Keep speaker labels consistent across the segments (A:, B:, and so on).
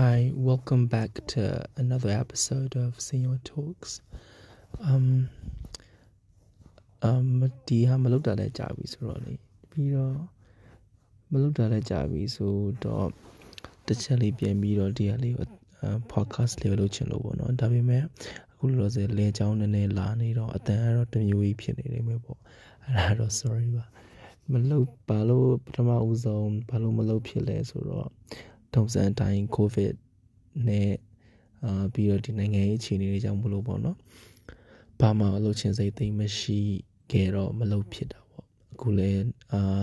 A: Hi, welcome back to another episode of Senior Talks. Um um ဒီဟာမလုပ်တာလည်းကြာပြီဆိုတော့လေပြီးတော့မလုပ်တာလည်းကြာပြီဆိုတော့တစ်ချက်လေးပြန်ပြီးတော့ဒီဟာလေးကို podcast လေးလုပ်ချင်လို့ပေါ့နော်ဒါပေမဲ့အခုလောလောဆယ်လဲချောင်းနည်းနည်းလာနေတော့အတန်ကတော့တမျိုးကြီးဖြစ်နေနေမယ်ပေါ့အဲ့ဒါတော့ sorry ပါမလုပ်ဘာလို့ပထမဦးဆုံးဘာလို့မလုပ်ဖြစ်လဲဆိုတော့ ထုံစံအတိုင်း covid နဲ့အာပြီးတော့ဒီနိုင်ငံရေးအခြေအနေတွေကြောင့်မလို့ပေါ့နော်ဘာမှအလုပ်ချင်စိတ်သိမ်းမရှိခဲ့တော့မလုပ်ဖြစ်တာပေါ့အခုလည်းအာ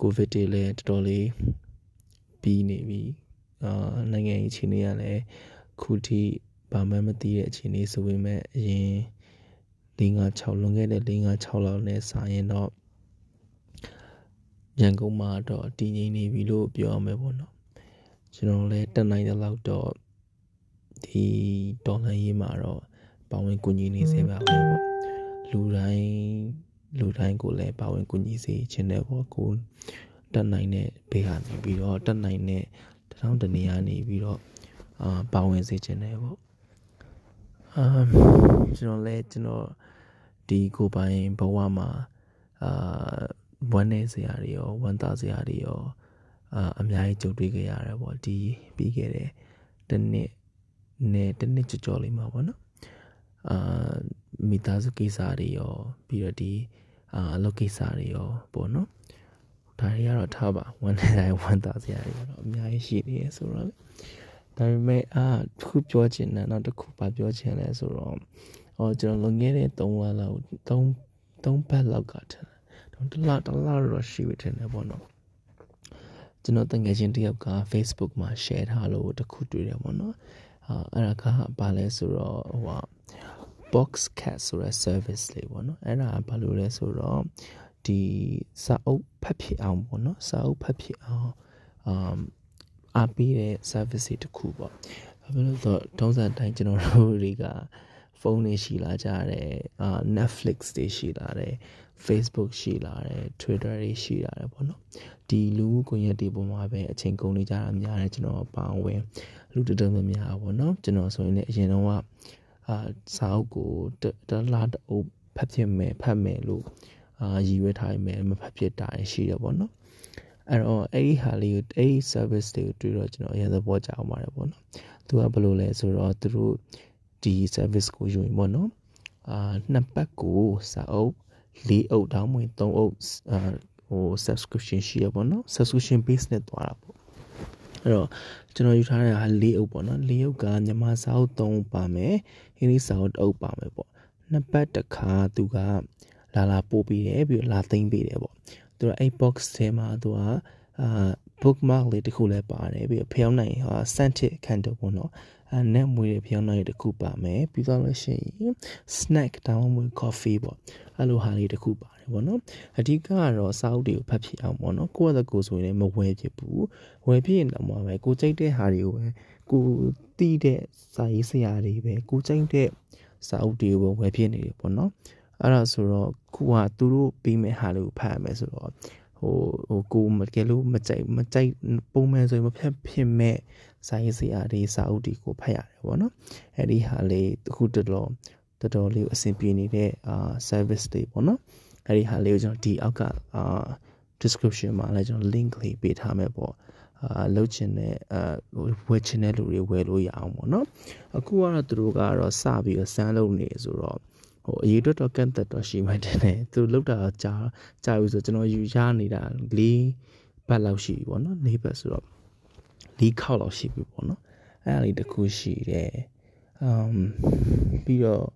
A: ကိုဗစ်တွေလည်းတော်တော်လေးပြီးနေပြီအာနိုင်ငံရေးအခြေအနေကလည်းခုထိဘာမှမသိတဲ့အခြေအနေဆိုပေမဲ့အရင်၄၅6လွန်ခဲ့တဲ့၄၅6လောက်နဲ့စာရင်တော့ရန်ကုန်မှာတော့တည်ငြိမ်နေပြီလို့ပြောရမယ်ပေါ့နော် ကျွန်တော်လည်းတက်နိုင်တဲ့လောက်တော့ဒီဒေါ်လာရေးမှာတော့ပါဝင်ကူညီနေစေပါပဲပေါ့လူတိုင်းလူတိုင်းကိုလည်းပါဝင်ကူညီစေခြင်းနဲ့ပေါ့ကိုတက်နိုင်တဲ့ဘေးကနေပြီးတော့တက်နိုင်တဲ့တထောင်တနေရာနေပြီးတော့အာပါဝင်စေခြင်းနဲ့ပေါ့အာကျွန်တော်လည်းကျွန်တော်ဒီကိုပိုင်ဘဝမှာအာဝမ်းနေစရာတွေရောဝမ်းသာစရာတွေရော အာအများကြီးကြုံတွေ့ခဲ့ရတယ်ပေါ့ဒီပြီးခဲ့တဲ့တနှစ်နဲ့တနှစ်ကြော်ကြော်လေးမှာပေါ့နော်အာမိသားစုကိစ္စတွေရောပြီးတော့ဒီအာအလုပ်ကိစ္စတွေရောပေါ့နော်ဒါတွေကတော့ထားပါဝန်နေတိုင်းဝန်သားစရာတွေကတော့အများကြီးရှိနေရဆိုတော့ဒါပေမဲ့အာတစ်ခုပြောချင်တယ်နောက်တစ်ခုပါပြောချင်လဲဆိုတော့ဟောကျွန်တော်လွန်ခဲ့တဲ့3လလောက်3 3ပတ်လောက်ကထင်တယ်တလားတလားတော့ရှိပြီထင်တယ်ပေါ့နော် ကျွန်တော်တငယ်ချင်းတယောက်က Facebook မှာ share ထားလို့တခုတွေ့တယ်ပေါ့နော်အာအဲ့ဒါကဘာလဲဆိုတော့ဟိုဟာ box cat ဆိုတဲ့ service လေးပေါ့နော်အဲ့ဒါဘာလို့လဲဆိုတော့ဒီစာအုပ်ဖတ်ဖြစ်အောင်ပေါ့နော်စာအုပ်ဖတ်ဖြစ်အောင်အမ်အားပေးတဲ့ service တွေတခုပေါ့ဘာဖြစ်လို့ဆိုတော့တုံးစံတိုင်းကျွန်တော်တို့တွေက ဖုန်းတွေရှိလာကြတယ်အာ Netflix တွေရှိလာတယ် Facebook ရှိလာတယ် Twitter တွေရှိလာတယ်ပေါ့နော်ဒီလူမှုကွန်ရက်တွေပေါ်မှာပဲအချိန်ကုန်နေကြတာများတယ်ကျွန်တော်ပါဝင်လူတတော်များများပေါ့နော်ကျွန်တော်ဆိုရင်လည်းအရင်တော့ကအာစာအုပ်ကိုတလားတအုပ်ဖတ်ဖြစ်မယ်ဖတ်မယ်လို့အာရည်ရွယ်ထားမယ်မဖတ်ဖြစ်တာရှိတယ်ပေါ့နော်အဲ့တော့အဲ့ဒီဟာလေးကိုအဲ့ဒီ service တွေကိုတွေ့တော့ကျွန်တော်အရင်သဘောကျအောင်ပါတယ်ပေါ့နော်သူကဘယ်လိုလဲဆိုတော့သူတို့ ဒီ service ကိုယူရင်ပေါ့နော်အာနှစ်ပတ်ကိုစာအုပ်၄အုပ်တောင်းဝင်၃အုပ်အာဟို subscription ရှိရပေါ့နော် subscription base နဲ့တွားတာပေါ့အဲ့တော့ကျွန်တော်ယူထားတဲ့ဟာ၄အုပ်ပေါ့နော်၄အုပ်ကမြန်မာစာအုပ်၃ပါမယ်အင်္ဂလိပ်စာအုပ်၁အုပ်ပါမယ်ပေါ့နှစ်ပတ်တစ်ခါသူကလာလာပို့ပေးတယ်ပြီးတော့လာသိမ်းပေးတယ်ပေါ့သူကအဲ့ box ထဲမှာသူကအာ bookmark လေးတစ်ခုလည်းပါတယ်ပြီးတော့ဖျောင်းနိုင်ဟာ scented candle ပေါ့နော်အဲနဲ့မွေးတဲ့ဖျောင်းနိုင်တစ်ခုပါမယ်ပြီးတော့လို့ရှိရင် snack တောင်းမွေး coffee ပေါ့အဲ့လိုဟာလေးတစ်ခုပါတယ်ပေါ့နော်အဓိကကတော့စာအုပ်တွေကိုဖတ်ဖြစ်အောင်ပေါ့နော်ကိုယ့်အသက်ကိုယ်ဆိုရင်လည်းမဝယ်ဖြစ်ဘူးဝယ်ဖြစ်ရင်တော့ပဲကိုကြိုက်တဲ့ဟာတွေကိုပဲကိုတီးတဲ့စာရေးဆရာတွေပဲကိုကြိုက်တဲ့စာအုပ်တွေကိုဝယ်ဖြစ်နေတယ်ပေါ့နော်အဲ့ဒါဆိုတော့ခုကသူတို့ပြီးမဲ့ဟာလေးကိုဖတ်ရမယ်ဆိုတော့ ဟိုဟိုကိုမကယ်လို့မကြိုက်မကြိုက်ပုံမှန်ဆိုရင်မဖြတ်ဖြစ်မဲ့စာရေးဆရာတွေစာအုပ်တွေကိုဖတ်ရတယ်ပေါ့နော်အဲ့ဒီဟာလေးတခုတော်တော်တော်တော်လေးအဆင်ပြေနေတဲ့အာ service တွေပေါ့နော်အဲ့ဒီဟာလေးကိုကျွန်တော်ဒီအောက်ကအာ description မှာလည်းကျွန်တော် link လေးပေးထားမယ်ပေါ့အာလုပ်ချင်တဲ့အာဝယ်ချင်တဲ့လူတွေဝယ်လို့ရအောင်ပေါ့နော်အခုကတော့သူတို့ကတော့စပြီးတော့စမ်းလုပ်နေဆိုတော့ ဟိုအရေးအတွက်တော့ကန့်သက်တော့ရှိမှတယ်နဲ့သူလောက်တာကြာကြာပြီဆိုကျွန်တော်ယူရနေတာ၄ဘတ်လောက်ရှိပြီပေါ့နော်၄ဘတ်ဆိုတော့၄ခေါက်လောက်ရှိပြီပေါ့နော်အဲ့ဒါလေးတစ်ခုရှိတယ်အမ်ပြီးတော့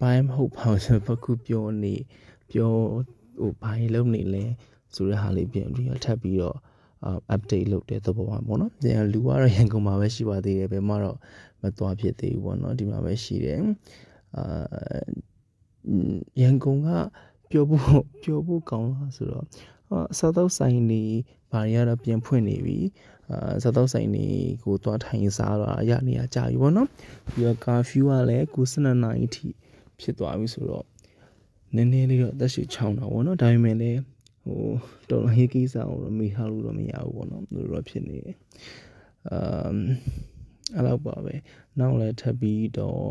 A: ဘိုင်းမဟုတ်ပါဘူးဘခုပြောနေပြောဟိုဘိုင်းလုံးနေလဲဆိုတဲ့ဟာလေးပြန်ပြီးတော့ထပ်ပြီးတော့ update လုပ်တဲ့သဘောပါပေါ့နော်။ပြန်လူကတော့ရန်ကုန်မှာပဲရှိပါသေးတယ်ဘယ်မှတော့မသွားဖြစ်သေးဘူးပေါ့နော်ဒီမှာပဲရှိတယ်။အာ ရန်ကုန်ကပြောဖို့ပြောဖို့ကောင်းလားဆိုတော့အစားသောက်ဆိုင်တွေဘာတွေကတော့ပြန်ဖွင့်နေပြီအာစားသောက်ဆိုင်တွေကိုသွားထိုင်စားတော့ရနေရကြာပြီပေါ့နော်ပြီးတော့ကာဖျူးကလည်းကို12နာရီထိဖြစ်သွားပြီဆိုတော့နည်းနည်းလေးတော့အသက်ရှူချောင်းတာပေါ့နော်ဒါပေမဲ့လည်းဟိုတော်တော်ဟေးကိစ္စအောင်တော့မေ့ထားလို့တော့မရဘူးပေါ့နော်လို့တော့ဖြစ်နေတယ်အ um အဲ့လောက်ပါပဲနောက်လည်းထပ်ပြီးတော့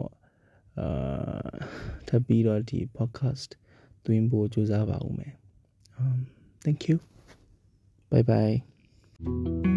A: အာထပ်ပြီးတော့ဒီ podcast သွင်းဖို့ကြိုးစားပါဦးမယ် um thank you bye bye